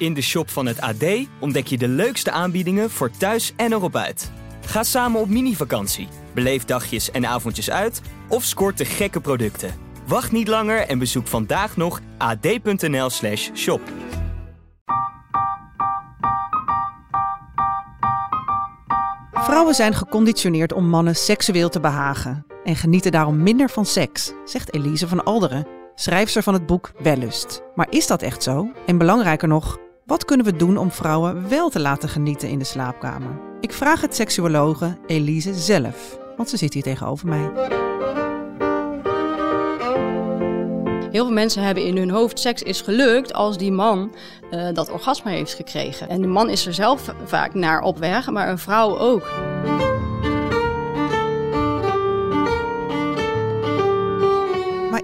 In de shop van het AD ontdek je de leukste aanbiedingen voor thuis en erop uit. Ga samen op mini-vakantie, beleef dagjes en avondjes uit of scoort de gekke producten. Wacht niet langer en bezoek vandaag nog ad.nl/slash shop. Vrouwen zijn geconditioneerd om mannen seksueel te behagen en genieten daarom minder van seks, zegt Elise van Alderen, schrijfster van het boek Wellust. Maar is dat echt zo? En belangrijker nog, wat kunnen we doen om vrouwen wel te laten genieten in de slaapkamer? Ik vraag het seksuologe Elise zelf, want ze zit hier tegenover mij. Heel veel mensen hebben in hun hoofd seks is gelukt als die man uh, dat orgasme heeft gekregen. En de man is er zelf vaak naar op weg, maar een vrouw ook.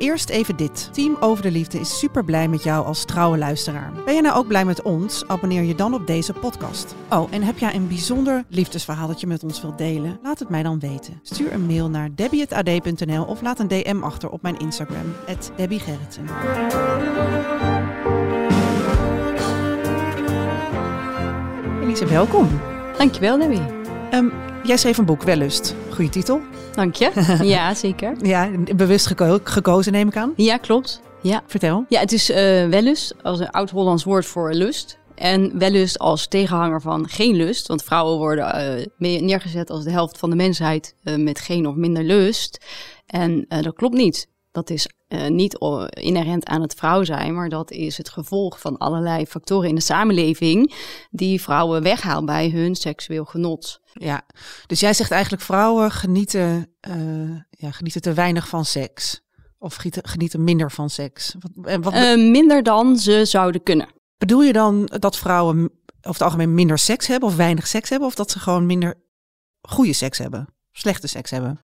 Eerst even dit. Team Over de Liefde is super blij met jou als trouwe luisteraar. Ben je nou ook blij met ons? Abonneer je dan op deze podcast. Oh, en heb jij een bijzonder liefdesverhaal dat je met ons wilt delen? Laat het mij dan weten. Stuur een mail naar debbie.ad.nl of laat een DM achter op mijn Instagram, @debbiegerritsen. Elise, welkom. Dankjewel, Debbie. Um, jij schreef een boek, Wellust. Goeie titel. Dank je. Ja, zeker. ja, bewust geko gekozen neem ik aan. Ja, klopt. Ja. Vertel. Ja, het is uh, wellust als een oud-Hollands woord voor lust. En wellust als tegenhanger van geen lust. Want vrouwen worden uh, neergezet als de helft van de mensheid uh, met geen of minder lust. En dat klopt niet. Dat is uh, niet inherent aan het vrouw zijn, maar dat is het gevolg van allerlei factoren in de samenleving die vrouwen weghaalt bij hun seksueel genot. Ja, dus jij zegt eigenlijk vrouwen genieten, uh, ja, genieten te weinig van seks. Of genieten, minder van seks. Wat, wat uh, minder dan ze zouden kunnen. Bedoel je dan dat vrouwen over het algemeen minder seks hebben of weinig seks hebben? Of dat ze gewoon minder goede seks hebben? Slechte seks hebben?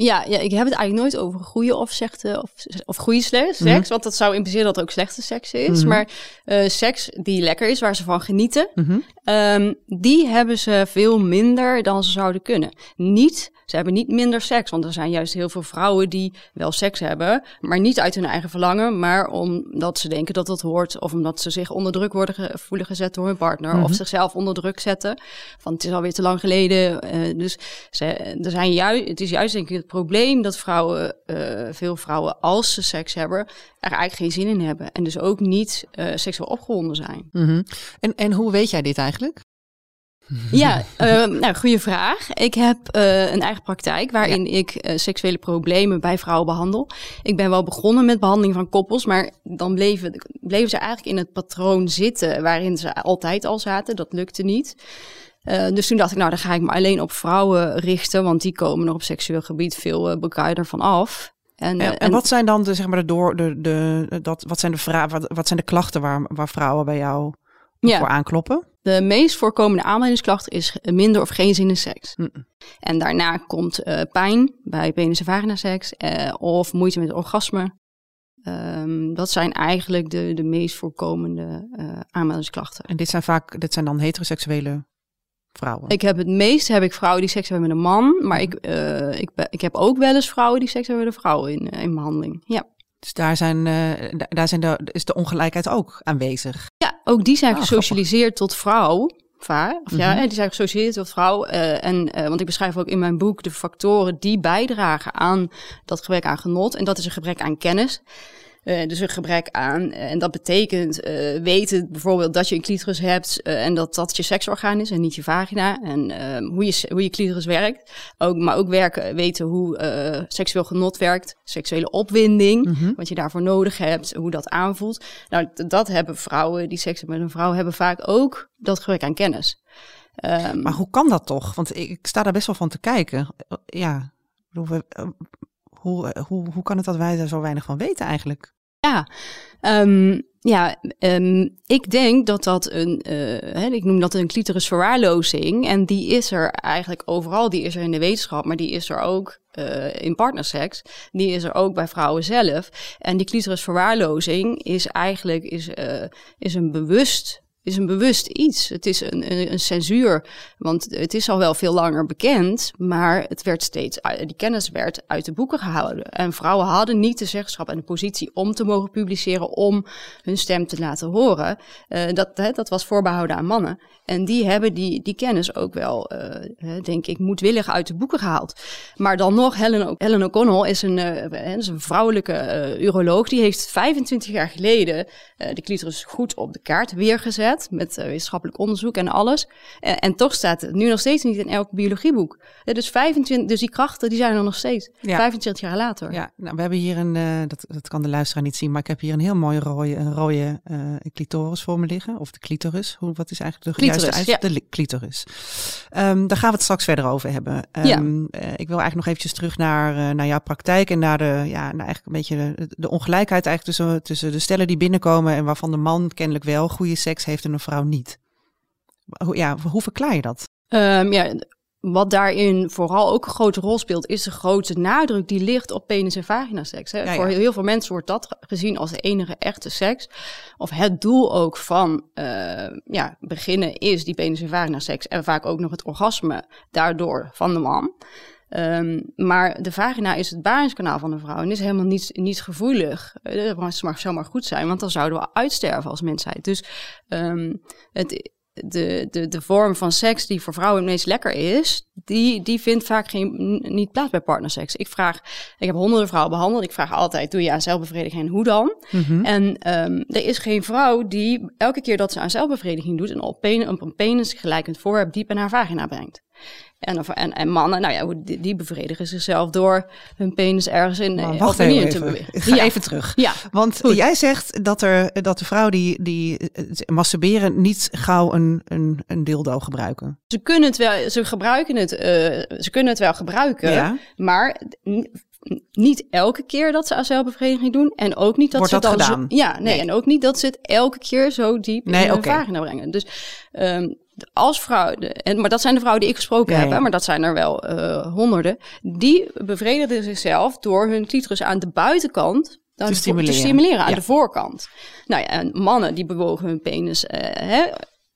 Ja, ja, ik heb het eigenlijk nooit over goede of slechte of, of goede seks. Mm -hmm. Want dat zou impliceren dat het ook slechte seks is. Mm -hmm. Maar uh, seks die lekker is, waar ze van genieten, mm -hmm. um, die hebben ze veel minder dan ze zouden kunnen. Niet, ze hebben niet minder seks. Want er zijn juist heel veel vrouwen die wel seks hebben, maar niet uit hun eigen verlangen, maar omdat ze denken dat dat hoort. Of omdat ze zich onder druk worden ge voelen gezet door hun partner. Of zichzelf onder druk zetten. Van het is alweer te lang geleden. Uh, dus ze, er zijn juist, het is juist denk ik probleem dat vrouwen, uh, veel vrouwen, als ze seks hebben, er eigenlijk geen zin in hebben. En dus ook niet uh, seksueel opgewonden zijn. Mm -hmm. en, en hoe weet jij dit eigenlijk? Ja, uh, nou, goede vraag. Ik heb uh, een eigen praktijk waarin ja. ik uh, seksuele problemen bij vrouwen behandel. Ik ben wel begonnen met behandeling van koppels, maar dan bleven, bleven ze eigenlijk in het patroon zitten waarin ze altijd al zaten. Dat lukte niet. Uh, dus toen dacht ik, nou, dan ga ik me alleen op vrouwen richten, want die komen er op seksueel gebied veel uh, bekijder van af. En, en, en, wat zijn dan de, zeg maar, de door, de, de, dat, wat zijn de wat, wat zijn de klachten waar, waar vrouwen bij jou ja. voor aankloppen? De meest voorkomende aanleidingsklacht is minder of geen zin in seks. Mm. En daarna komt uh, pijn bij penis- en vagina-seks of moeite met orgasme. Um, dat zijn eigenlijk de, de meest voorkomende aanmeldingsklachten. En dit zijn vaak, dit zijn dan heteroseksuele vrouwen? Ik heb het meest heb ik vrouwen die seks hebben met een man, maar ik, uh, ik, ik heb ook wel eens vrouwen die seks hebben met een vrouw in, in behandeling. Ja. Dus daar, zijn, uh, daar zijn de, is de ongelijkheid ook aanwezig? Ja, ook die zijn ah, gesocialiseerd grappig. tot vrouw. Vaar, of ja, mm -hmm. die zijn gesocialiseerd tot vrouw. Uh, en, uh, want ik beschrijf ook in mijn boek de factoren die bijdragen aan dat gebrek aan genot. En dat is een gebrek aan kennis. Uh, dus een gebrek aan. Uh, en dat betekent uh, weten bijvoorbeeld dat je een clitoris hebt en dat dat je seksorgaan is en niet je vagina. En ehm, hoe, je, hoe je clitoris werkt. Ook, maar ook werken, weten hoe seksueel genot werkt, seksuele opwinding, mm -hmm. wat je daarvoor nodig hebt, hoe dat aanvoelt. Nou, dat hebben vrouwen die seks hebben met een vrouw, hebben vaak ook dat gebrek aan kennis. Um, maar hoe kan dat toch? Want ik, ik sta daar best wel van te kijken. Ja, hoe, hoe, hoe, hoe kan het dat wij daar zo weinig van weten eigenlijk? Ja, um, ja um, ik denk dat dat een, uh, ik noem dat een clitorisverwaarlozing. En die is er eigenlijk overal. Die is er in de wetenschap, maar die is er ook uh, in partnerseks. Die is er ook bij vrouwen zelf. En die clitorisverwaarlozing is eigenlijk is, uh, is een bewust is een bewust iets. Het is een, een, een, censuur, want het is al wel veel langer bekend, maar het werd steeds, die kennis werd uit de boeken gehouden. En vrouwen hadden niet de zeggenschap en de positie om te mogen publiceren, om hun stem te laten horen. Uh, dat, hè, dat was voorbehouden aan mannen. En die hebben die, die kennis ook wel, uh, denk ik, moedwillig uit de boeken gehaald. Maar dan nog, Helen, Helen O'Connell is een, uh, is een vrouwelijke uroloog, die heeft 25 jaar geleden de clitoris goed op de kaart weergezet met uh, wetenschappelijk onderzoek en alles. en toch staat het nu nog steeds niet in elk biologieboek. Uh, dus, 25, dus die krachten die zijn er nog steeds, ja. 25 jaar later. Ja, nou, we hebben hier een, uh, dat, dat kan de luisteraar niet zien, maar ik heb hier een heel mooi rode, een rode clitoris voor me liggen. Of de clitoris, hoe, wat is eigenlijk de clitoris, juiste ja. De clitoris. Um, daar gaan we het straks verder over hebben. Um, ja. ik wil eigenlijk nog eventjes terug naar, naar jouw praktijk en naar de, ja, naar eigenlijk een beetje de, de ongelijkheid eigenlijk tussen, tussen de stellen die binnenkomen en waarvan de man kennelijk wel goede seks heeft en een vrouw niet. Ja, hoe verklaar je dat? Um, ja, wat daarin vooral ook een grote rol speelt, is de grote nadruk die ligt op penis- en vaginaseks. Ja, Voor heel veel mensen wordt dat gezien als de enige echte seks. Of het doel ook van uh, ja, beginnen is die penis- en vaginaseks. En vaak ook nog het orgasme daardoor van de man. Um, maar de vagina is het baringskanaal van de vrouw en is helemaal niet, niet gevoelig. Dat mag zomaar goed zijn, want dan zouden we uitsterven als mensheid. Dus um, het, de, de, de vorm van seks die voor vrouwen het meest lekker is, die, die vindt vaak geen, niet plaats bij partnerseks. Ik vraag, ik heb honderden vrouwen behandeld. Ik vraag altijd, doe je aan zelfbevrediging en hoe dan? Mm-hmm. En um, er is geen vrouw die elke keer dat ze aan zelfbevrediging doet, een op, pen, op een penis gelijkend voorwerp diep in haar vagina brengt. En, en, en mannen, nou ja, die, die bevredigen zichzelf door hun penis ergens in maar wacht even, te bewegen. Ik ga ja. even terug. Ja. Want Goed. jij zegt dat, er, dat de vrouw die, die masturberen niet gauw een, een, een dildo gebruiken. Ze kunnen het wel, ze gebruiken het, uh, ze kunnen het wel gebruiken, ja. maar niet elke keer dat ze aan zelfbevrediging doen. En ook niet dat Wordt ze dat dan gedaan? Zo, ja, nee, Nee. En ook niet dat ze het elke keer zo diep Nee, in hun vagina brengen. Dus um, als vrouw, de, en, maar dat zijn de vrouwen die ik gesproken heb, hè, maar dat zijn er wel uh, honderden. Die bevredigen zichzelf door hun clitoris aan de buitenkant vo- stimuleren. te stimuleren aan Ja. de voorkant. Nou ja, en mannen die bewogen hun penis uh, hè,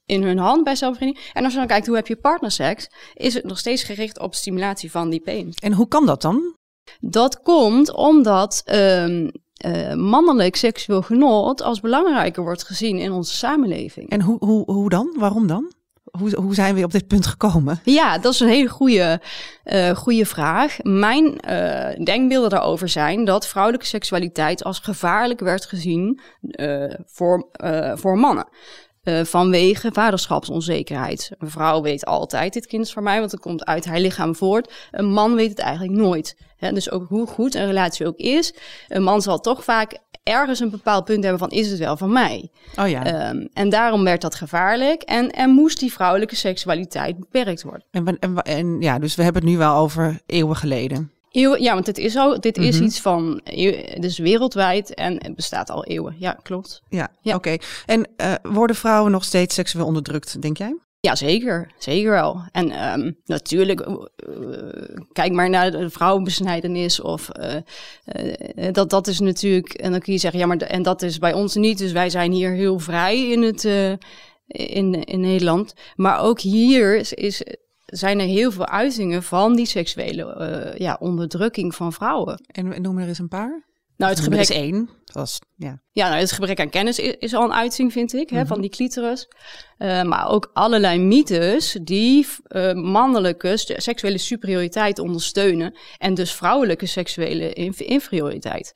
in hun hand bij zelfbevrediging. En als je dan kijkt hoe heb je partnerseks, is het nog steeds gericht op stimulatie van die penis. En hoe kan dat dan? Dat komt omdat um, uh, mannelijk seksueel genot als belangrijker wordt gezien in onze samenleving. En hoe, hoe, hoe dan? Waarom dan? Hoe, hoe zijn we op dit punt gekomen? Ja, dat is een hele goede, uh, goede vraag. Mijn uh, denkbeelden daarover zijn dat vrouwelijke seksualiteit als gevaarlijk werd gezien voor, voor mannen. Uh, vanwege vaderschapsonzekerheid. Een vrouw weet altijd, dit kind is voor mij, want het komt uit haar lichaam voort. Een man weet het eigenlijk nooit. He, dus ook hoe goed een relatie ook is, een man zal toch vaak ergens een bepaald punt hebben van, is het wel van mij? Oh ja. Um, en daarom werd dat gevaarlijk en, en moest die vrouwelijke seksualiteit beperkt worden. En, en, en ja, dus we hebben het nu wel over eeuwen geleden. Eeuwen, ja, want het is al, dit is Mhm. iets van, dus wereldwijd en het bestaat al eeuwen. Ja, klopt. Ja, Ja. oké. En uh, worden vrouwen nog steeds seksueel onderdrukt, denk jij? Ja, zeker. Zeker wel. En um, natuurlijk, uh, kijk maar naar de vrouwenbesnijdenis of uh, uh, dat, dat is natuurlijk, en dan kun je zeggen, ja, maar de, en dat is bij ons niet, dus wij zijn hier heel vrij in het, in, in Nederland. Maar ook hier is, is zijn er heel veel uitingen van die seksuele uh, ja, onderdrukking van vrouwen. En noem er eens een paar. Nou, het gebrek, eens één. Was, ja. ja, nou, het gebrek aan kennis is, is al een uiting, vind ik, hè, Mhm. van die clitoris. Uh, maar ook allerlei mythes die uh, mannelijke seksuele superioriteit ondersteunen. En dus vrouwelijke seksuele inf- inferioriteit.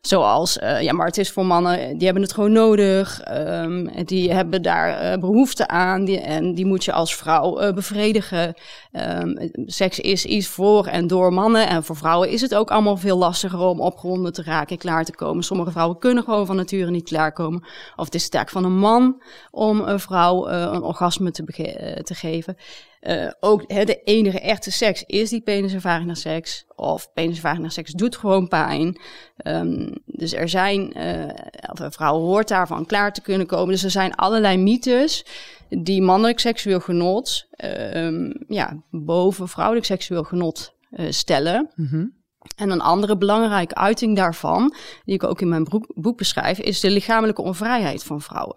Zoals, uh, ja, maar het is voor mannen, die hebben het gewoon nodig. Um, die hebben daar behoefte aan. Die, en die moet je als vrouw bevredigen. Um, seks is iets voor en door mannen. En voor vrouwen is het ook allemaal veel lastiger om opgewonden te raken en klaar te komen. Sommige vrouwen kunnen gewoon van nature niet klaarkomen. Of het is taak van een man om een vrouw uh, een orgasme te, uh, te geven. Uh, ook de enige echte seks is die penis- en vagina seks. Of penis- en vagina seks doet gewoon pijn. Um, dus er zijn, uh, of een vrouw hoort daarvan klaar te kunnen komen. Dus er zijn allerlei mythes die mannelijk seksueel genot um, ja, boven vrouwelijk seksueel genot stellen. Mm-hmm. En een andere belangrijke uiting daarvan, die ik ook in mijn boek, beschrijf, is de lichamelijke onvrijheid van vrouwen.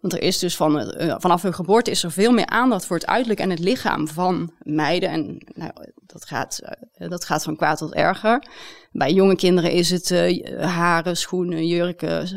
Want er is dus van, uh, vanaf hun geboorte is er veel meer aandacht voor het uiterlijk en het lichaam van meiden. En nou, dat, gaat, uh, dat gaat van kwaad tot erger. Bij jonge kinderen is het uh, haren, schoenen, jurken.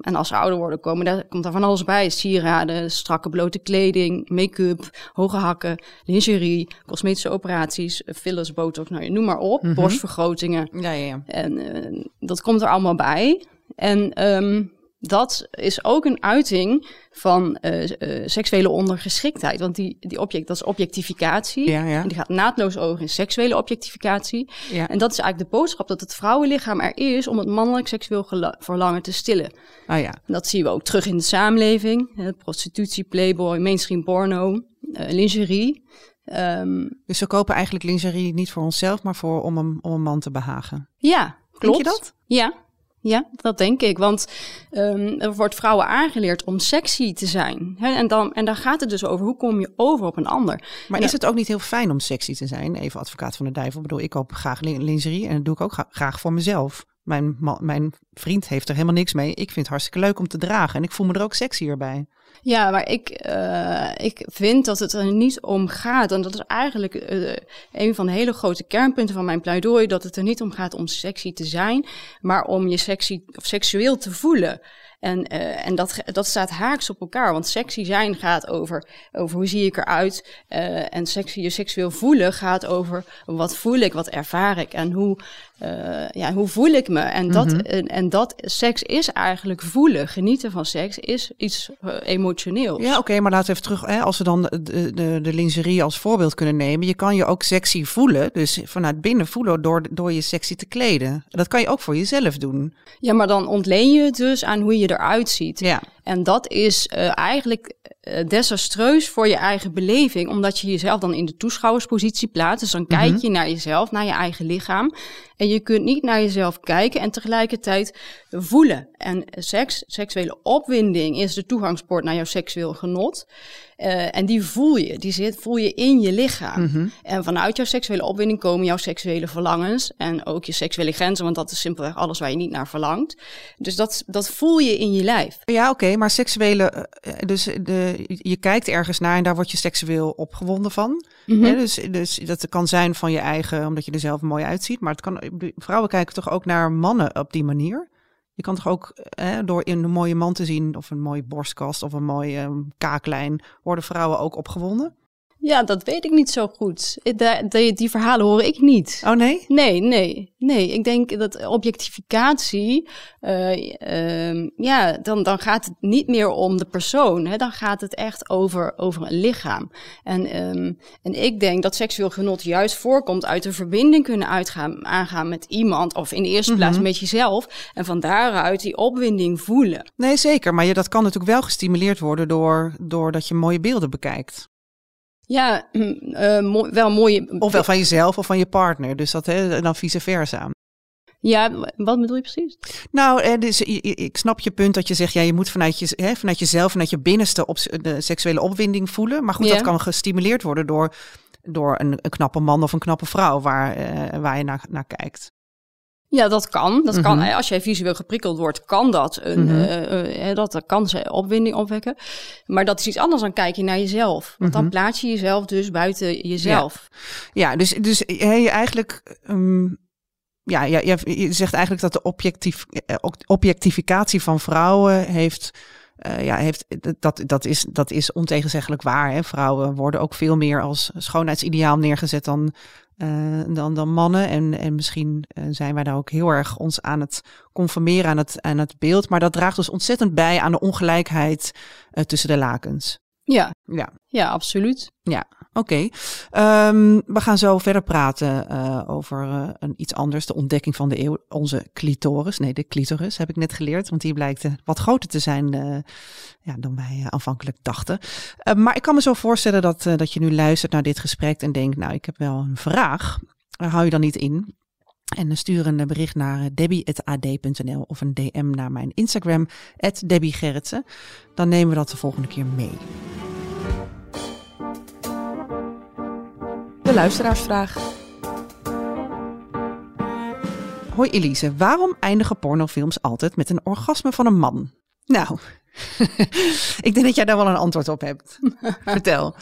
en als ze ouder worden, komen, daar, komt daar van alles bij. Sieraden, strakke blote kleding, make-up, hoge hakken, lingerie, cosmetische operaties, fillers, botox, nou, noem maar op. Mm -hmm. Borstvergrotingen. Ja, ja, ja. En dat komt er allemaal bij. En um, dat is ook een uiting van uh, uh, seksuele ondergeschiktheid. Want die, die object, dat is objectificatie. Ja, ja. En die gaat naadloos over in seksuele objectificatie. Ja. En dat is eigenlijk de boodschap dat het vrouwenlichaam er is om het mannelijk seksueel verlangen te stillen. Ah, ja. En dat zien we ook terug in de samenleving. Hè, prostitutie, playboy, mainstream porno, uh, lingerie. Um, dus we kopen eigenlijk lingerie niet voor onszelf, maar voor, om, een, om een man te behagen. Ja, klopt. Denk je dat? Ja, ja, dat denk ik. Want um, er wordt vrouwen aangeleerd om sexy te zijn. En, dan, en dan gaat het dus over hoe kom je over op een ander. Maar is het ook niet heel fijn om sexy te zijn? Even advocaat van de duivel. Ik bedoel, ik koop graag lingerie en dat doe ik ook graag voor mezelf. Mijn, mijn vriend heeft er helemaal niks mee. Ik vind het hartstikke leuk om te dragen en ik voel me er ook sexier bij. Ja, maar ik, uh, ik vind dat het er niet om gaat. En dat is eigenlijk uh, een van de hele grote kernpunten van mijn pleidooi. Dat het er niet om gaat om sexy te zijn, maar om je sexy of seksueel te voelen. En, uh, en dat, dat staat haaks op elkaar. Want sexy zijn gaat over, over hoe zie ik eruit. Uh, en sexy, je seksueel voelen gaat over wat voel ik, wat ervaar ik en hoe, uh, ja, hoe voel ik me. En dat, Mhm. en, en dat seks is eigenlijk voelen. Genieten van seks is iets emotioneels. Ja, oké, maar laten we even terug. Hè, als we dan de, de, de lingerie als voorbeeld kunnen nemen. Je kan je ook sexy voelen. Dus vanuit binnen voelen door, door je sexy te kleden. Dat kan je ook voor jezelf doen. Ja, maar dan ontleen je het dus aan hoe je eruit ziet. Ja. En dat is uh, eigenlijk desastreus voor je eigen beleving, omdat je jezelf dan in de toeschouwerspositie plaatst. Dus dan -hmm. kijk je naar jezelf, naar je eigen lichaam. En je kunt niet naar jezelf kijken en tegelijkertijd voelen. En seks, seksuele opwinding is de toegangspoort naar jouw seksueel genot. Uh, en die voel je, die zit, voel je in je lichaam. Mhm. Mm -hmm. En vanuit jouw seksuele opwinding komen jouw seksuele verlangens en ook je seksuele grenzen, want dat is simpelweg alles waar je niet naar verlangt. Dus dat, dat voel je in je lijf. Ja, oké, okay, maar seksuele, dus de, je kijkt ergens naar en daar word je seksueel opgewonden van. Mhm. Mm -hmm. dus, dus dat kan zijn van je eigen, omdat je er zelf mooi uitziet. Maar het kan, vrouwen kijken toch ook naar mannen op die manier? Je kan toch ook hè, door in een mooie man te zien, of een mooie borstkast of een mooie um, kaaklijn, worden vrouwen ook opgewonden? Ja, dat weet ik niet zo goed. De, die verhalen hoor ik niet. Oh nee? Nee, nee, nee. Ik denk dat objectificatie, uh, uh, ja, dan, dan gaat het niet meer om de persoon. Hè? Dan gaat het echt over, over een lichaam. En, um, en ik denk dat seksueel genot juist voorkomt uit een verbinding kunnen uitgaan, aangaan met iemand. Of in de eerste mm -hmm. plaats met jezelf. En van daaruit die opwinding voelen. Nee, zeker. Maar je, dat kan natuurlijk wel gestimuleerd worden door, doordat je mooie beelden bekijkt. Ja, uh, mo wel mooie. Ofwel van jezelf of van je partner. Dus dat hè, dan vice versa. Ja, wat bedoel je precies? Nou, dus, ik snap je punt dat je zegt, ja, je moet vanuit, je, hè, vanuit jezelf, vanuit je binnenste op, de seksuele opwinding voelen. Maar goed, Ja. dat kan gestimuleerd worden door, door een, een knappe man of een knappe vrouw waar, eh, waar je naar, naar kijkt. Ja, dat kan. Dat kan. Mhm. Als jij visueel geprikkeld wordt, kan dat een, Mhm. eh, eh, dat, dat kan ze opwinding opwekken. Maar dat is iets anders dan kijk je naar jezelf. Want dan Mhm. plaats je jezelf dus buiten jezelf. Ja, dus, dus je eigenlijk. ehm, ja, ja, je, je zegt eigenlijk dat de objectief, eh, objectificatie van vrouwen heeft. Eh, ja, heeft, dat, dat, is, dat is ontegenzeggelijk waar. Hè? Vrouwen worden ook veel meer als schoonheidsideaal neergezet dan, eh, dan, dan mannen. En, en misschien eh, zijn wij daar ook heel erg ons aan het conformeren aan het, aan het beeld. Maar dat draagt dus ontzettend bij aan de ongelijkheid tussen de lakens. Ja, Ja, ja, absoluut. Oké, Ehm, we gaan zo verder praten eh, over eh, een iets anders, de ontdekking van de eeuw, onze clitoris. Nee, de clitoris heb ik net geleerd, want die blijkt eh, wat groter te zijn ja, dan wij aanvankelijk dachten. Maar ik kan me zo voorstellen dat, dat je nu luistert naar dit gesprek en denkt, nou, ik heb wel een vraag. Hou je dan niet in? En stuur een bericht naar eh, debbie.ad.nl of een DM naar mijn Instagram. Dan nemen we dat de volgende keer mee. De luisteraarsvraag. Hoi Elise, waarom eindigen pornofilms altijd met een orgasme van een man? Nou, ik denk dat jij daar wel een antwoord op hebt. Vertel.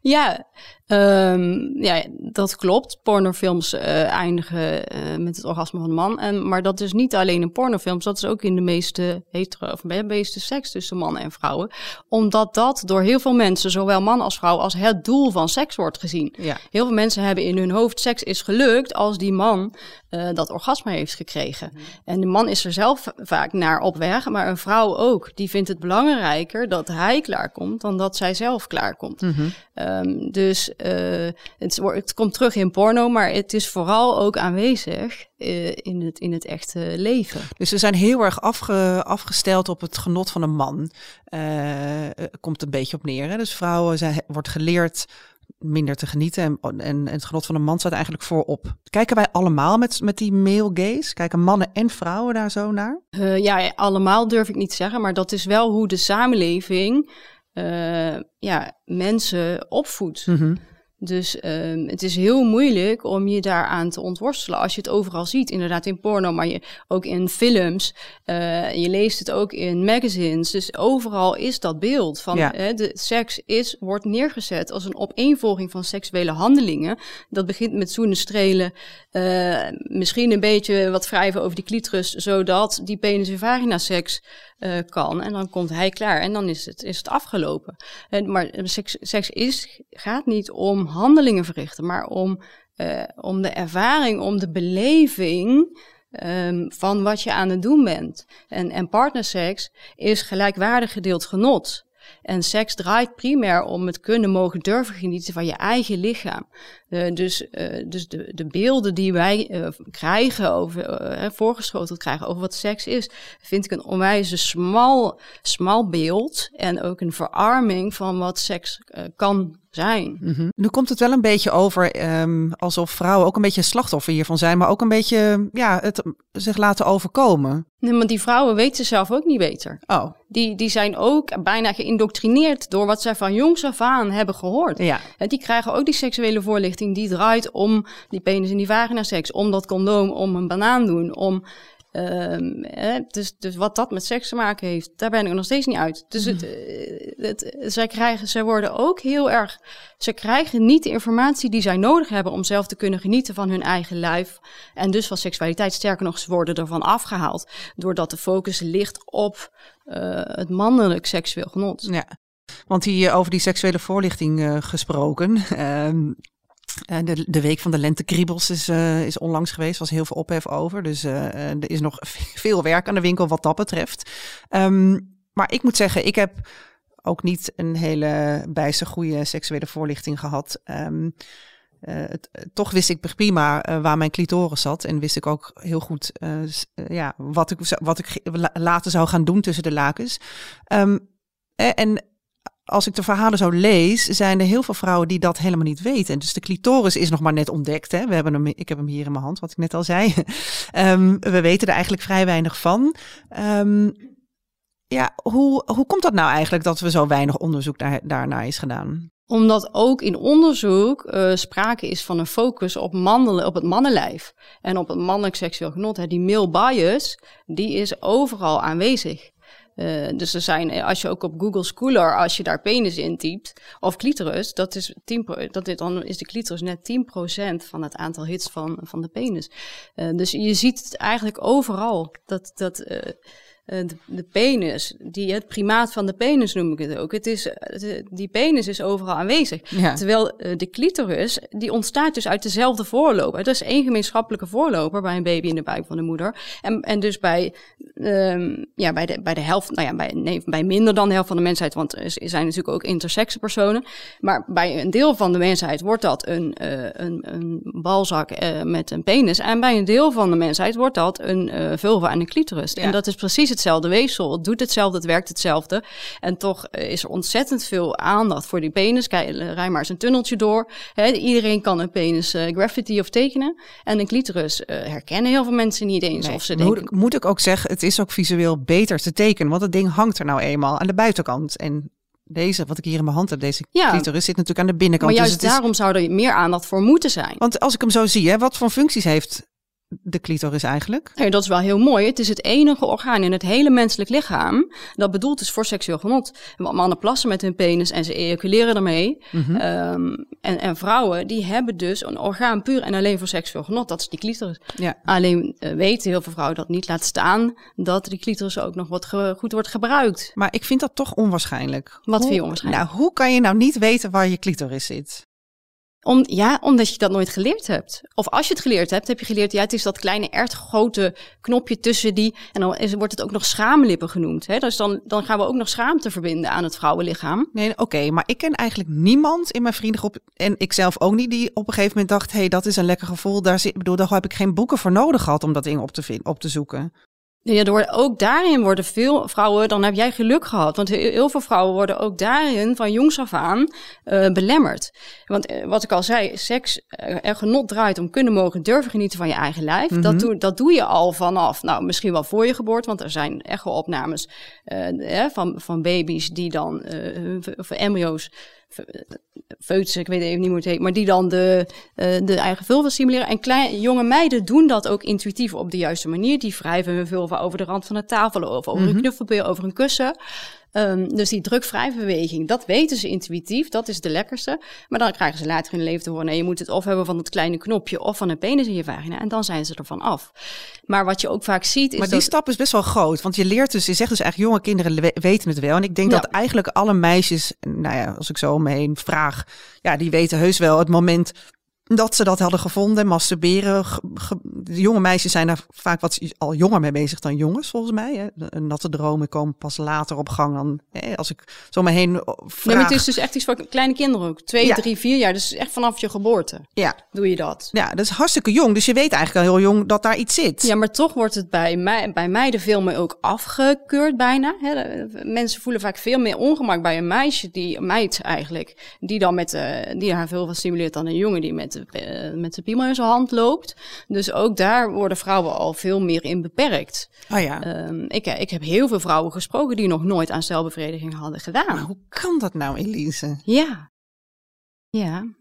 Ja, Um, ja, dat klopt. Pornofilms uh, eindigen uh, met het orgasme van de man. En, maar dat is niet alleen in pornofilms, dat is ook in de meeste hetero of meeste seks tussen mannen en vrouwen. Omdat dat door heel veel mensen, zowel man als vrouw, als het doel van seks wordt gezien. Ja. Heel veel mensen hebben in hun hoofd seks is gelukt als die man uh, dat orgasme heeft gekregen. Mm. En de man is er zelf vaak naar op weg, maar een vrouw ook. Die vindt het belangrijker dat hij klaarkomt dan dat zij zelf klaarkomt. Mm -hmm. um, dus uh, het, het, komt terug in porno, maar het is vooral ook aanwezig uh, in, het, in het echte leven. Dus ze zijn heel erg afge, afgesteld op het genot van een man. Uh, komt een beetje op neer. Hè? Dus vrouwen zijn, wordt geleerd minder te genieten. En, en, en, het genot van een man staat eigenlijk voorop. Kijken wij allemaal met, met die male gaze? Kijken mannen en vrouwen daar zo naar? Uh, ja, allemaal durf ik niet te zeggen. Maar dat is wel hoe de samenleving uh, ja, mensen opvoedt. Mm -hmm. Dus um, het is heel moeilijk om je daaraan te ontworstelen. Als je het overal ziet, inderdaad in porno, maar je, ook in films. Uh, je leest het ook in magazines. Dus overal is dat beeld van ja. de seks is, wordt neergezet als een opeenvolging van seksuele handelingen. Dat begint met zoenen, strelen, uh, misschien een beetje wat wrijven over die clitoris, zodat die penis en vagina seks uh, kan. En dan komt hij klaar en dan is het, is het afgelopen. En, maar seks, seks is, gaat niet om handelingen verrichten, maar om, uh, om de ervaring, om de beleving. Um, van wat je aan het doen bent. En, en partnerseks is gelijkwaardig gedeeld genot. En seks draait primair om het kunnen mogen durven genieten van je eigen lichaam. Uh, dus uh, dus de, de beelden die wij uh, krijgen over, voorgeschoteld krijgen over wat seks is, vind ik een onwijs smal, smal beeld. En ook een verarming van wat seks kan zijn. Mm -hmm. Nu komt het wel een beetje over um, alsof vrouwen ook een beetje slachtoffer hiervan zijn, maar ook een beetje ja, het zich laten overkomen. Nee, maar die vrouwen weten zelf ook niet beter. Oh. Die, die zijn ook bijna geïndoctrineerd door wat zij van jongs af aan hebben gehoord. Ja. En die krijgen ook die seksuele voorlichting die draait om die penis en die vagina seks, om dat condoom, om een banaan doen, om Um, dus, dus wat dat met seks te maken heeft, daar ben ik nog steeds niet uit. Dus het, mhm. eh, het, zij, krijgen, zij worden ook heel erg. Ze krijgen niet de informatie die zij nodig hebben om zelf te kunnen genieten van hun eigen lijf. En dus van seksualiteit. Sterker nog, ze worden ervan afgehaald. Doordat de focus ligt op uh, het mannelijk seksueel genot. Ja. Want die, over die seksuele voorlichting uh, gesproken. Uh, de, de, week van de lentekriebels is, uh, is onlangs geweest. was heel veel ophef over. Dus uh, er is nog veel werk aan de winkel wat dat betreft. Um, maar ik moet zeggen, ik heb ook niet een hele bijster goede seksuele voorlichting gehad. Het, toch wist ik prima waar mijn clitoris zat. En wist ik ook heel goed ja, wat, ik, wat ik later zou gaan doen tussen de lakens. Um, en als ik de verhalen zo lees, zijn er heel veel vrouwen die dat helemaal niet weten. Dus de clitoris is nog maar net ontdekt. Hè? We hebben hem, ik heb hem hier in mijn hand, wat ik net al zei. um, we weten er eigenlijk vrij weinig van. Um, ja, hoe, hoe komt dat nou eigenlijk dat we zo weinig onderzoek daar, daarnaar is gedaan? Omdat ook in onderzoek uh, sprake is van een focus op, mannen, op het mannenlijf en op het mannelijk seksueel genot. Hè. Die male bias, die is overal aanwezig. Uh, dus er zijn, eh, als je ook op Google Scholar, als je daar penis intypt, of clitoris, dat is 10, dat is, dan is de clitoris net 10% van het aantal hits van, van de penis. Uh, dus je ziet het eigenlijk overal. Dat, dat, uh, eh, de, de, penis, die, het primaat van de penis noem ik het ook. Het is, die penis is overal aanwezig. Terwijl de clitoris, die ontstaat dus uit dezelfde voorloper. Dat is één gemeenschappelijke voorloper bij een baby in de buik van de moeder. En, en dus bij, um, ja, bij, de, bij de helft, nou ja, bij, nee, bij minder dan de helft van de mensheid, want er zijn natuurlijk ook intersexe personen. Maar bij een deel van de mensheid wordt dat een, uh, een, een balzak met een penis. En bij een deel van de mensheid wordt dat een vulva en een clitoris. Ja. En dat is precies het hetzelfde weefsel. Het doet hetzelfde, het werkt hetzelfde. En toch eh, is er ontzettend veel aandacht voor die penis. Kijk, eh, rij maar eens een tunneltje door. iedereen kan een penis graffiti of tekenen. En een clitoris herkennen heel veel mensen niet eens. Nee, of ze denken... moet, moet ik ook zeggen, het is ook visueel beter te tekenen. Want het ding hangt er nou eenmaal aan de buitenkant. En deze, wat ik hier in mijn hand heb, deze ja. clitoris, zit natuurlijk aan de binnenkant. Maar juist dus daarom is... zou er meer aandacht voor moeten zijn. Want als ik hem zo zie, hè, wat voor functies heeft de clitoris eigenlijk? Nee, dat is wel heel mooi. Het is het enige orgaan in het hele menselijk lichaam dat bedoeld is voor seksueel genot. Mannen plassen met hun penis en ze ejaculeren ermee. Mm en, en, vrouwen die hebben dus een orgaan puur en alleen voor seksueel genot. Dat is die clitoris. Ja. Alleen uh, weten heel veel vrouwen dat niet. Laat staan dat die clitoris ook nog wat goed wordt gebruikt. Maar ik vind dat toch onwaarschijnlijk. Wat vind je onwaarschijnlijk? Nou, hoe kan je nou niet weten waar je clitoris zit? Om, ja, omdat je dat nooit geleerd hebt. Of als je het geleerd hebt, heb je geleerd, ja, het is dat kleine ertgrote knopje tussen die. En dan wordt het ook nog schaamlippen genoemd. Hè? Dus dan, dan gaan we ook nog schaamte verbinden aan het vrouwenlichaam. Nee, oké, maar ik ken eigenlijk niemand in mijn vriendengroep, en ik zelf ook niet, die op een gegeven moment dacht: hé, hey, dat is een lekker gevoel. Daar, zit, bedoel, daar heb ik geen boeken voor nodig gehad om dat ding op te, vinden, op te zoeken. Ja, door, ook daarin worden veel vrouwen, dan heb jij geluk gehad. Want heel veel vrouwen worden ook daarin van jongs af aan uh, belemmerd. Want uh, wat ik al zei, seks uh, er genot draait om kunnen mogen durven genieten van je eigen lijf. dat, mhm. doe, dat doe je al vanaf, nou misschien wel voor je geboorte, want er zijn echo-opnames van, van baby's die dan, of embryo's, foetus, ik weet even niet hoe het heet, maar die dan de, uh, de eigen vulva stimuleren. En kleine, jonge meiden doen dat ook intuïtief op de juiste manier. Die wrijven hun vulva over de rand van de tafel of over een mhm. knuffelbeer, over een kussen. Um, dus die drukvrij beweging, dat weten ze intuïtief, dat is de lekkerste. Maar dan krijgen ze later in hun leven te horen, nee, je moet het of hebben van het kleine knopje of van een penis in je vagina. En dan zijn ze ervan af. Maar wat je ook vaak ziet is Maar die stap is best wel groot, want je leert dus, je zegt dus eigenlijk jonge kinderen weten het wel. En ik denk dat eigenlijk alle meisjes, nou ja, als ik zo om me heen vraag, ja, die weten heus wel het moment dat ze dat hadden gevonden. Masturberen. de jonge meisjes zijn daar vaak wat al jonger mee bezig dan jongens, volgens mij. Hè. Natte dromen komen pas later op gang dan hè, als ik zo me heen vraag. Nee, maar het is dus echt iets voor kleine kinderen ook. Twee, drie, vier jaar. Dus echt vanaf je geboorte ja. doe je dat. Ja, dat is hartstikke jong. Dus je weet eigenlijk al heel jong dat daar iets zit. Ja, maar toch wordt het bij, mij, bij meiden veel meer ook afgekeurd bijna. Hè. Mensen voelen vaak veel meer ongemak bij een meisje, die een meid eigenlijk, die dan met, uh, die haar veel van stimuleert dan een jongen die met uh, met zijn piemel in zijn hand loopt. Dus ook daar worden vrouwen al veel meer in beperkt. Oh ja. Um, ik, ik heb heel veel vrouwen gesproken die nog nooit aan celbevrediging hadden gedaan. Maar hoe kan dat nou, Elise? Ja. Ja.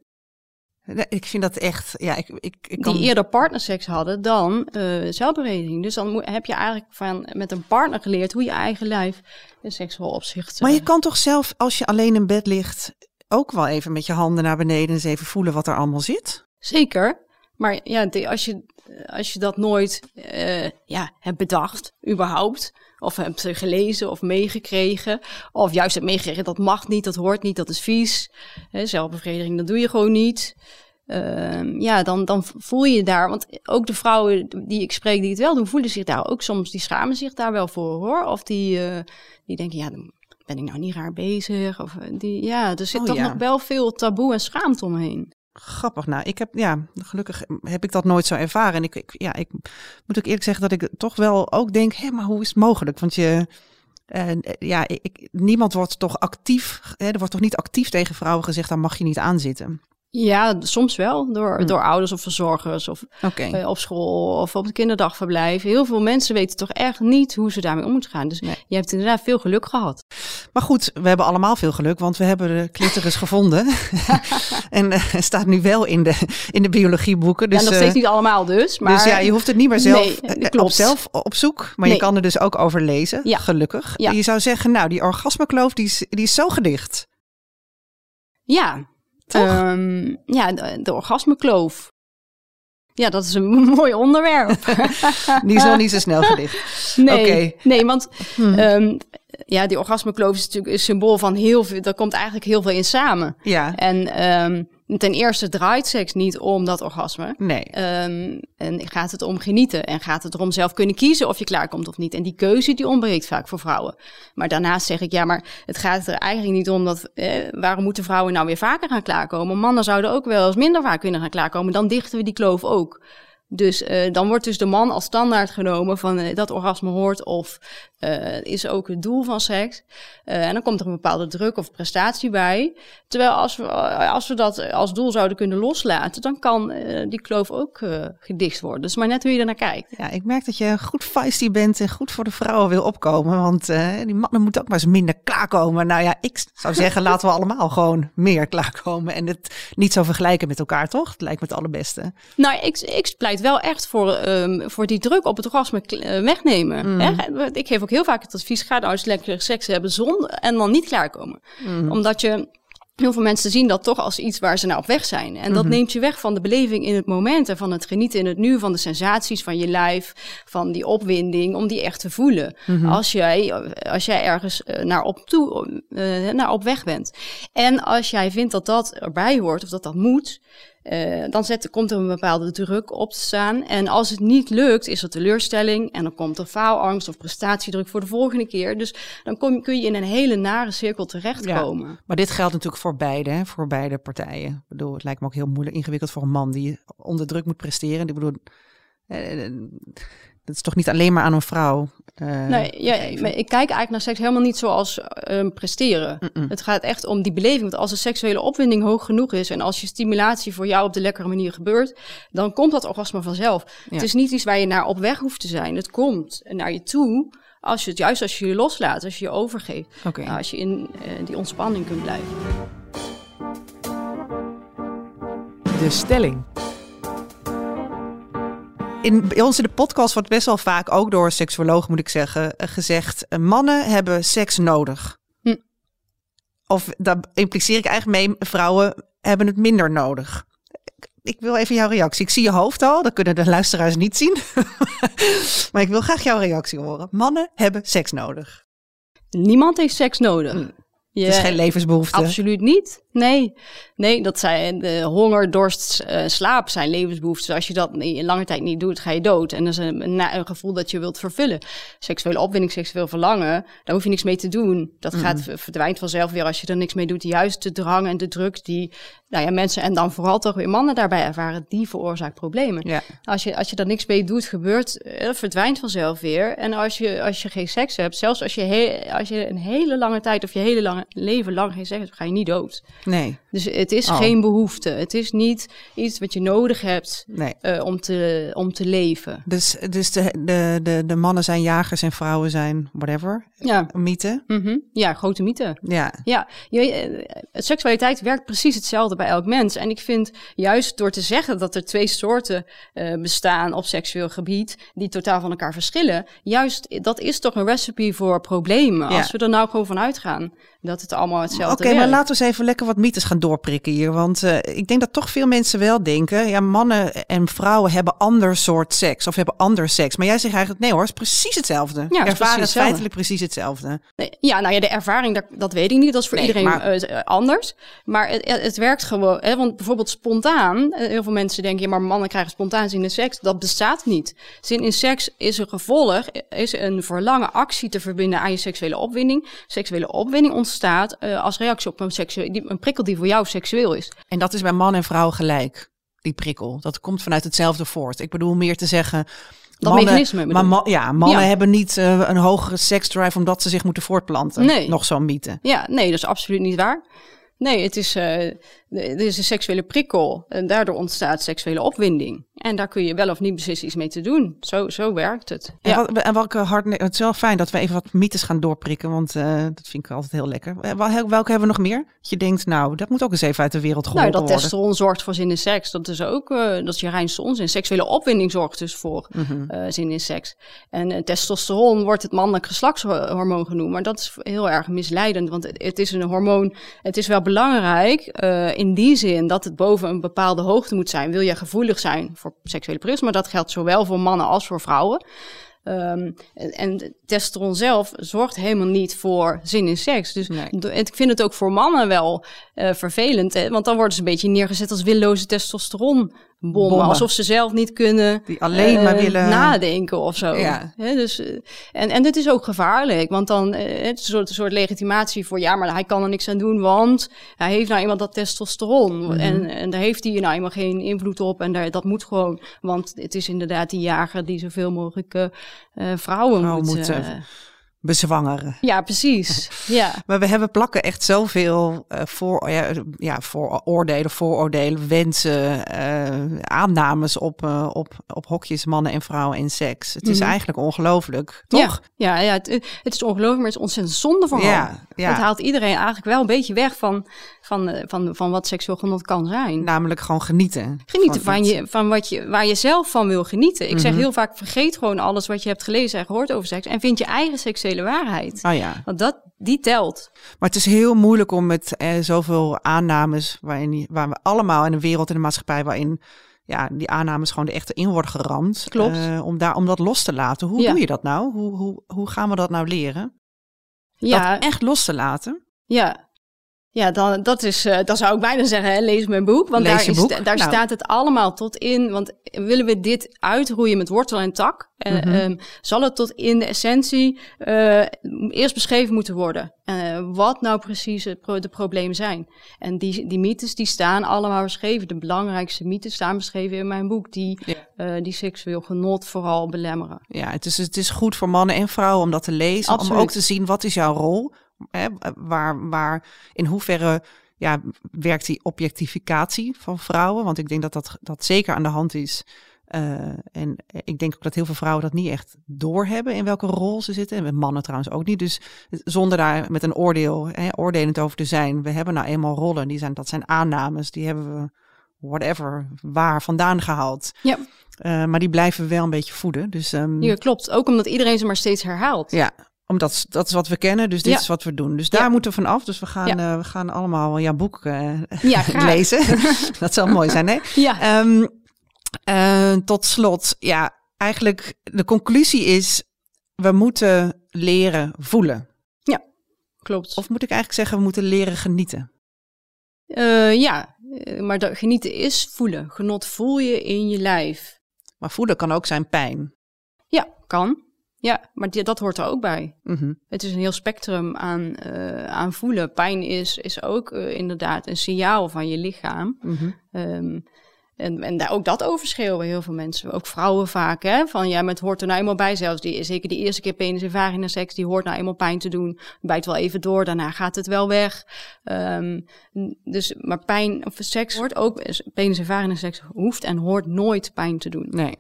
Ik vind dat echt, ja, ik, ik, ik kan... Die eerder partnerseks hadden dan uh, zelfbevrediging. Dus dan heb je eigenlijk van, met een partner geleerd hoe je eigen lijf in seksueel opzicht... Maar je kan toch zelf, als je alleen in bed ligt, ook wel even met je handen naar beneden eens even voelen wat er allemaal zit? Zeker. Maar ja, als je, als je dat nooit uh, ja, hebt bedacht, überhaupt, of hebt gelezen of meegekregen, of juist hebt meegekregen dat mag niet, dat hoort niet, dat is vies. Hè, zelfbevrediging, dat doe je gewoon niet. Uh, ja, dan, dan voel je daar, want ook de vrouwen die ik spreek die het wel doen, voelen zich daar ook soms, die schamen zich daar wel voor hoor. Of die, uh, die denken, ja, ben ik nou niet raar bezig? Of die, ja, er zit oh, toch nog wel veel taboe en schaamte omheen. Grappig. Nou, ik heb, ja, gelukkig heb ik dat nooit zo ervaren. En ik, ik ja, ik moet ook eerlijk zeggen dat ik toch wel ook denk, hé, maar hoe is het mogelijk? Want je, uh, ja, ik, niemand wordt toch actief, hè, er wordt toch niet actief tegen vrouwen gezegd, daar mag je niet aan zitten. Ja, soms wel. Door, hm. door ouders of verzorgers of eh, op school of op het kinderdagverblijf. Heel veel mensen weten toch echt niet hoe ze daarmee om moeten gaan. Dus je hebt inderdaad veel geluk gehad. Maar goed, we hebben allemaal veel geluk, want we hebben de clitoris gevonden. en uh, staat nu wel in de, in de biologieboeken. Dus, ja, nog steeds niet allemaal dus. Maar... Dus ja, je hoeft het niet meer zelf, nee, op, zelf op zoek. Maar je kan er dus ook over lezen, ja. gelukkig. Ja. Je zou zeggen, nou, die orgasmekloof die is, die is zo gedicht. Ja, Um, ja, de, de orgasmekloof. Ja, dat is een mooi onderwerp. die is nog niet zo snel gedicht. Nee, nee want hmm. um, ja, die orgasmekloof is natuurlijk een symbool van heel veel. Daar komt eigenlijk heel veel in samen. Ja. En um, ten eerste draait seks niet om dat orgasme. Nee. Um, en gaat het om genieten. En gaat het erom zelf kunnen kiezen of je klaarkomt of niet. En die keuze die ontbreekt vaak voor vrouwen. Maar daarnaast zeg ik, ja, maar het gaat er eigenlijk niet om dat... Eh, waarom moeten vrouwen nou weer vaker gaan klaarkomen? Mannen zouden ook wel eens minder vaak kunnen gaan klaarkomen. Dan dichten we die kloof ook. Dus uh, dan wordt dus de man als standaard genomen van uh, dat orgasme hoort of uh, is ook het doel van seks. En dan komt er een bepaalde druk of prestatie bij. Terwijl als we, als we dat als doel zouden kunnen loslaten, dan kan die kloof ook gedicht worden. Dus maar net hoe je er naar kijkt. Ja, ik merk dat je goed feisty bent en goed voor de vrouwen wil opkomen. Want die mannen moeten ook maar eens minder klaarkomen. Nou ja, ik zou zeggen, laten we allemaal gewoon meer klaarkomen. En het niet zo vergelijken met elkaar, toch? Het lijkt me het allerbeste. Nou, ik, ik pleit wel echt voor, um, voor die druk op het orgasme wegnemen. Mm. Hè? Ik geef ook heel vaak het advies: ga nou eens lekker seks hebben zon en dan niet klaarkomen. Mm. Omdat je heel veel mensen zien dat toch als iets waar ze nou op weg zijn. En dat mhm. neemt je weg van de beleving in het moment en van het genieten in het nu, van de sensaties van je lijf, van die opwinding, om die echt te voelen. Mhm. als, jij, als jij ergens uh, naar, op toe, uh, naar op weg bent. En als jij vindt dat dat erbij hoort of dat dat moet, uh, dan zet, komt er een bepaalde druk op te staan. En als het niet lukt, is er teleurstelling. En dan komt er faalangst of prestatiedruk voor de volgende keer. Dus dan kom, kun je in een hele nare cirkel terechtkomen. Ja, maar dit geldt natuurlijk voor beide, hè? voor beide partijen. Ik bedoel, het lijkt me ook heel moeilijk, ingewikkeld voor een man die onder druk moet presteren. Ik bedoel, eh, dat is toch niet alleen maar aan een vrouw? Uh, nee, ja, ik kijk eigenlijk naar seks helemaal niet zoals uh, presteren. Het gaat echt om die beleving. Want als de seksuele opwinding hoog genoeg is en als je stimulatie voor jou op de lekkere manier gebeurt, dan komt dat orgasme vanzelf. Het is niet iets waar je naar op weg hoeft te zijn. Het komt naar je toe als je het juist als je je loslaat, als je je overgeeft, okay. als je in uh, die ontspanning kunt blijven. De stelling in, bij ons in de podcast wordt best wel vaak, ook door seksuologen moet ik zeggen, eh, gezegd: eh, mannen hebben seks nodig. Hm. Of daar impliceer ik eigenlijk mee, vrouwen hebben het minder nodig. Ik wil even jouw reactie. Ik zie je hoofd al, dat kunnen de luisteraars niet zien. maar ik wil graag jouw reactie horen. Mannen hebben seks nodig. Niemand heeft seks nodig. Hm. Het is geen levensbehoefte. Absoluut niet. Nee, nee dat zijn de honger, dorst, uh, slaap zijn levensbehoeften. Als je dat in lange tijd niet doet, ga je dood. En dat is een, een, gevoel dat je wilt vervullen. Seksuele opwinding, seksueel verlangen, daar hoef je niks mee te doen. Dat mm. gaat verdwijnt vanzelf weer als je er niks mee doet. Juist de drang en de druk die nou ja, mensen en dan vooral toch weer mannen daarbij ervaren, die veroorzaakt problemen. Ja. Als, je, als je er niks mee doet, gebeurt, uh, verdwijnt vanzelf weer. En als je, als je geen seks hebt, zelfs als je, he, als je een hele lange tijd of je hele lange leven lang geen seks hebt, ga je niet dood. Nee. Dus het is oh. geen behoefte. Het is niet iets wat je nodig hebt nee. uh, om, te, om te leven. Dus, dus de, de, de, de mannen zijn jagers en vrouwen zijn whatever? Ja. Mythe? Mm -hmm. Ja, grote mythe. Ja. Ja, je, eh, seksualiteit werkt precies hetzelfde bij elk mens. En ik vind juist door te zeggen dat er twee soorten uh, bestaan op seksueel gebied, die totaal van elkaar verschillen, juist dat is toch een recipe voor problemen. Ja. Als we er nou gewoon van uitgaan dat het allemaal hetzelfde is. Oké, maar laten we eens even lekker wat mythes gaan doorprikken hier. Want uh, ik denk dat toch veel mensen wel denken, ja, mannen en vrouwen hebben ander soort seks of hebben ander seks. Maar jij zegt eigenlijk, nee hoor, het is precies hetzelfde. Ja, het Ervaren is feitelijk precies hetzelfde. Nee, ja, nou ja, de ervaring, dat, dat weet ik niet. Dat is voor iedereen maar... uh, anders. Maar het, het werkt gewoon, hè, want bijvoorbeeld spontaan, heel veel mensen denken, ja, maar mannen krijgen spontaan zin in seks. Dat bestaat niet. Zin in seks is een gevolg, is een verlangen actie te verbinden aan je seksuele opwinding. Seksuele opwinding ontstaat uh, als reactie op een, seksueel, een prikkel die voor jou seksueel is. En dat is bij man en vrouw gelijk, die prikkel. Dat komt vanuit hetzelfde voort. Ik bedoel meer te zeggen... Dat mannen, mechanisme. Maar ma ja, mannen hebben niet uh, een hogere seksdrive omdat ze zich moeten voortplanten. Nee. Nog zo'n mythe. Ja, nee, dat is absoluut niet waar. Nee, het is, uh, er is een seksuele prikkel en daardoor ontstaat seksuele opwinding. En daar kun je wel of niet beslissen iets mee te doen. Zo, zo werkt het. En, ja. wat, en welke hard, het is wel fijn dat we even wat mythes gaan doorprikken, want uh, dat vind ik altijd heel lekker. Eh, welke hebben we nog meer? Dat je denkt, nou, dat moet ook eens even uit de wereld geholpen nou, dat worden. testosteron zorgt voor zin in seks. Dat is ook, uh, dat is je reinste onzin. Seksuele opwinding zorgt dus voor mm -hmm. zin in seks. En testosteron wordt het mannelijk geslachtshormoon genoemd, maar dat is heel erg misleidend, want het, het is een hormoon, het is wel belangrijk in die zin dat het boven een bepaalde hoogte moet zijn. Wil je gevoelig zijn voor seksuele prikkels, maar dat geldt zowel voor mannen als voor vrouwen. Um, en, en testosteron zelf zorgt helemaal niet voor zin in seks. Dus nee. ik vind het ook voor mannen wel uh, vervelend. Hè? Want dan worden ze een beetje neergezet als willoze testosteron bommen, Alsof ze zelf niet kunnen Die alleen maar eh, willen nadenken of zo. Ja. dus, eh, en, en dit is ook gevaarlijk, want dan uh, het is een soort, een soort legitimatie voor ja, maar hij kan er niks aan doen, want hij heeft nou iemand dat testosteron. Mhm. en, en daar heeft hij nou eenmaal geen invloed op en daar, dat moet gewoon, want het is inderdaad die jager die zoveel mogelijk vrouwen, vrouwen moet, bezwangeren. Ja, precies. Ja. maar we hebben plakken echt zoveel uh, voor, ja, ja, vooroordelen, vooroordelen, wensen, uh, aannames op, uh, op, op hokjes, mannen en vrouwen en seks. Het is mm -hmm. eigenlijk ongelooflijk, toch? Ja, ja, ja het, het, is ongelooflijk, maar het is ontzettend zonde vooral. Ja, ja. Het haalt iedereen eigenlijk wel een beetje weg van, van, van, van wat seksueel genot kan zijn. Namelijk gewoon genieten. Genieten van, van je, van wat je, waar je zelf van wil genieten. Ik mm -hmm. zeg heel vaak, vergeet gewoon alles wat je hebt gelezen en gehoord over seks en vind je eigen seksuele waarheid. Oh ja. Want dat, die telt. Maar het is heel moeilijk om met eh, zoveel aannames, waarin, waar we allemaal in een wereld en een maatschappij waarin ja, die aannames gewoon de echte in worden geramd. Klopt. Uh, om, daar, om dat los te laten. Hoe ja. doe je dat nou? Hoe, hoe, hoe gaan we dat nou leren? Ja. Dat echt los te laten? Ja, ja, dan, dat, is, uh, dan zou ik bijna zeggen, hè, lees mijn boek. Want lees daar, is, daar nou. staat het allemaal tot in. Want willen we dit uitroeien met wortel en tak, uh, mm -hmm. um, zal het tot in de essentie uh, eerst beschreven moeten worden. wat nou precies het pro de problemen zijn. En die, die mythes die staan allemaal beschreven. De belangrijkste mythes staan beschreven in mijn boek. Die, ja. die seksueel genot vooral belemmeren. Ja, het is, het is goed voor mannen en vrouwen om dat te lezen. Absoluut. Om ook te zien, wat is jouw rol? Hè, waar, waar, in hoeverre ja, werkt die objectificatie van vrouwen? Want ik denk dat dat, dat zeker aan de hand is. Uh, en ik denk ook dat heel veel vrouwen dat niet echt doorhebben in welke rol ze zitten. En met mannen trouwens ook niet. Dus zonder daar met een oordeel, hè, oordelend over te zijn. We hebben nou eenmaal rollen. Die zijn, dat zijn aannames. Die hebben we, whatever, waar vandaan gehaald. Ja. Uh, maar die blijven we wel een beetje voeden. Dus, um, ja, klopt. Ook omdat iedereen ze maar steeds herhaalt. Ja, omdat dat is wat we kennen, dus dit ja. is wat we doen. Dus daar ja. moeten we van af. Dus we gaan, uh, we gaan allemaal jouw boek uh, lezen. dat zal mooi zijn, hè? Ja. Um, uh, tot slot, ja, eigenlijk de conclusie is: we moeten leren voelen. Ja, klopt. Of moet ik eigenlijk zeggen, we moeten leren genieten? ja, maar dat genieten is voelen. Genot voel je in je lijf. Maar voelen kan ook zijn pijn. Ja, kan. Ja, maar die, dat hoort er ook bij. Mm -hmm. Het is een heel spectrum aan, uh, aan voelen. Pijn is, is ook uh, inderdaad een signaal van je lichaam. Mm -hmm. um, en, en daar, ook dat overschreeuwen heel veel mensen. Ook vrouwen vaak, hè. Van ja, maar het hoort er nou eenmaal bij. Zelfs die, zeker die eerste keer penis en vagina seks, die hoort nou eenmaal pijn te doen. Bijt wel even door, daarna gaat het wel weg. Um, dus, maar pijn of seks hoort ook, penis en vagina seks hoeft en hoort nooit pijn te doen. Nee.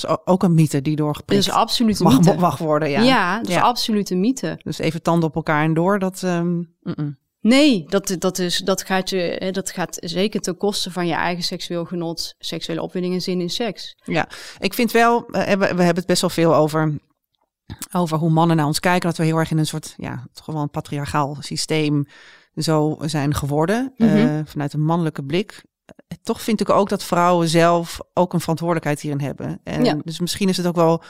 Dat is ook een mythe die doorgeprikt dat is absoluut mag, mythe. mag worden. Ja, ja dat is ja. absoluut een mythe. Dus even tanden op elkaar en door, dat... Um, mm -mm. Nee, dat, dat, is, dat, gaat je, dat gaat zeker ten koste van je eigen seksueel genot, seksuele opwinding en zin in seks. Ja, ik vind wel, we, we hebben het best wel veel over, over hoe mannen naar ons kijken. Dat we heel erg in een soort, ja, toch wel een patriarchaal systeem zo zijn geworden. Mm -hmm. uh, vanuit een mannelijke blik toch vind ik ook dat vrouwen zelf ook een verantwoordelijkheid hierin hebben. En ja. Dus misschien is het ook wel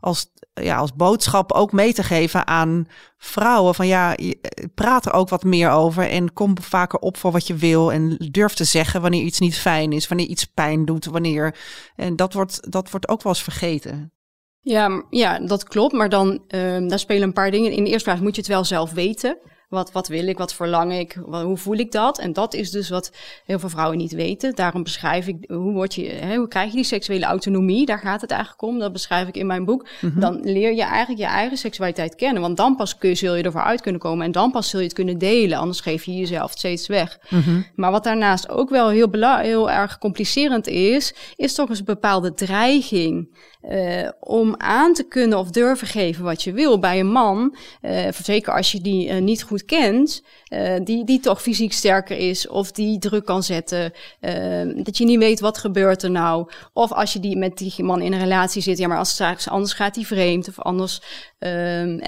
als, ja, als boodschap ook mee te geven aan vrouwen. Van ja, praat er ook wat meer over en kom vaker op voor wat je wil. En durf te zeggen wanneer iets niet fijn is, wanneer iets pijn doet, wanneer. En dat wordt, dat wordt ook wel eens vergeten. Ja, ja, dat klopt. Maar dan um, daar spelen een paar dingen. In de eerste plaats moet je het wel zelf weten. Wat, wat wil ik, wat verlang ik, wat, hoe voel ik dat? En dat is dus wat heel veel vrouwen niet weten. Daarom beschrijf ik hoe, word je, hè, hoe krijg je die seksuele autonomie? Daar gaat het eigenlijk om. Dat beschrijf ik in mijn boek. Mhm. Mm -hmm. Dan leer je eigenlijk je eigen seksualiteit kennen. Want dan pas kun je, zul je ervoor uit kunnen komen. En dan pas zul je het kunnen delen. Anders geef je jezelf steeds weg. Mm -hmm. Maar wat daarnaast ook wel heel, heel erg complicerend is, is toch eens een bepaalde dreiging. Uh, om aan te kunnen of durven geven wat je wil bij een man. Uh, zeker als je die uh, niet goed kent, uh, die, die toch fysiek sterker is of die druk kan zetten. Uh, dat je niet weet wat gebeurt er nou. Of als je die met die man in een relatie zit, ja, maar als straks anders gaat hij vreemd of anders uh,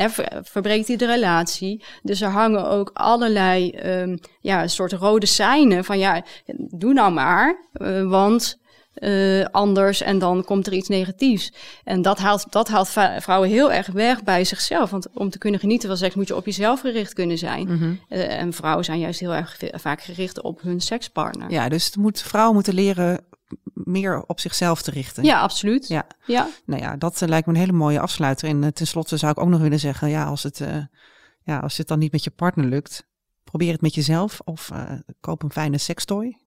verbreekt hij de relatie. Dus er hangen ook allerlei um, ja, soort rode seinen van ja, doe nou maar, uh, want uh, anders en dan komt er iets negatiefs. En dat haalt, dat haalt vrouwen heel erg weg bij zichzelf. Want om te kunnen genieten van seks moet je op jezelf gericht kunnen zijn. Mm -hmm. uh, en vrouwen zijn juist heel erg vaak gericht op hun sekspartner. Ja, dus het moet, vrouwen moeten leren meer op zichzelf te richten. Ja, absoluut. Ja. ja. Nou ja, dat uh, lijkt me een hele mooie afsluiter. En tenslotte zou ik ook nog willen zeggen, ja, als het, ja, als het dan niet met je partner lukt, probeer het met jezelf of koop een fijne sekstooi.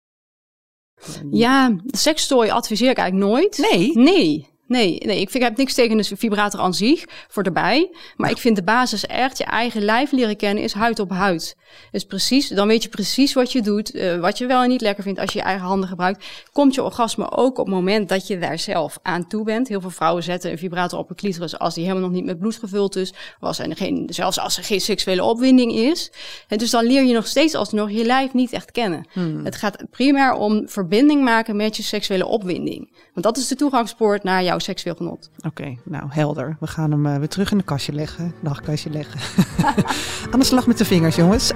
Ja, sekstooi adviseer ik eigenlijk nooit. Nee? Nee. Nee, nee ik, vind, ik heb niks tegen een vibrator aan zich voor erbij. Maar ik vind de basis echt je eigen lijf leren kennen is huid op huid. Dus precies, dan weet je precies wat je doet, uh, wat je wel en niet lekker vindt als je je eigen handen gebruikt. Komt je orgasme ook op het moment dat je daar zelf aan toe bent. Heel veel vrouwen zetten een vibrator op een clitoris als die helemaal nog niet met bloed gevuld is. Of er geen, zelfs als er geen seksuele opwinding is. En dus dan leer je nog steeds alsnog je lijf niet echt kennen. Hmm. Het gaat primair om verbinding maken met je seksuele opwinding. Want dat is de toegangspoort naar jouw seksueel genot. Oké, nou helder. We gaan hem uh, weer terug in de kastje leggen. Nachtkastje leggen. Aan de slag met de vingers, jongens.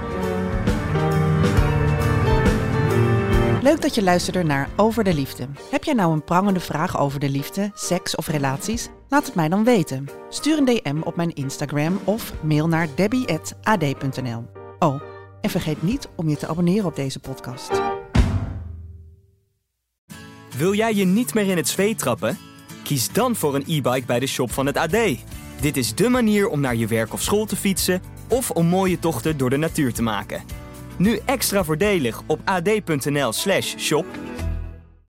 Leuk dat je luisterde naar Over de Liefde. Heb jij nou een prangende vraag over de liefde, seks of relaties? Laat het mij dan weten. Stuur een DM op mijn Instagram of mail naar debbie.ad.nl. Oh, en vergeet niet om je te abonneren op deze podcast. Wil jij je niet meer in het zweet trappen? Kies dan voor een e-bike bij de shop van het AD. Dit is dé manier om naar je werk of school te fietsen of om mooie tochten door de natuur te maken. Nu extra voordelig op ad.nl/shop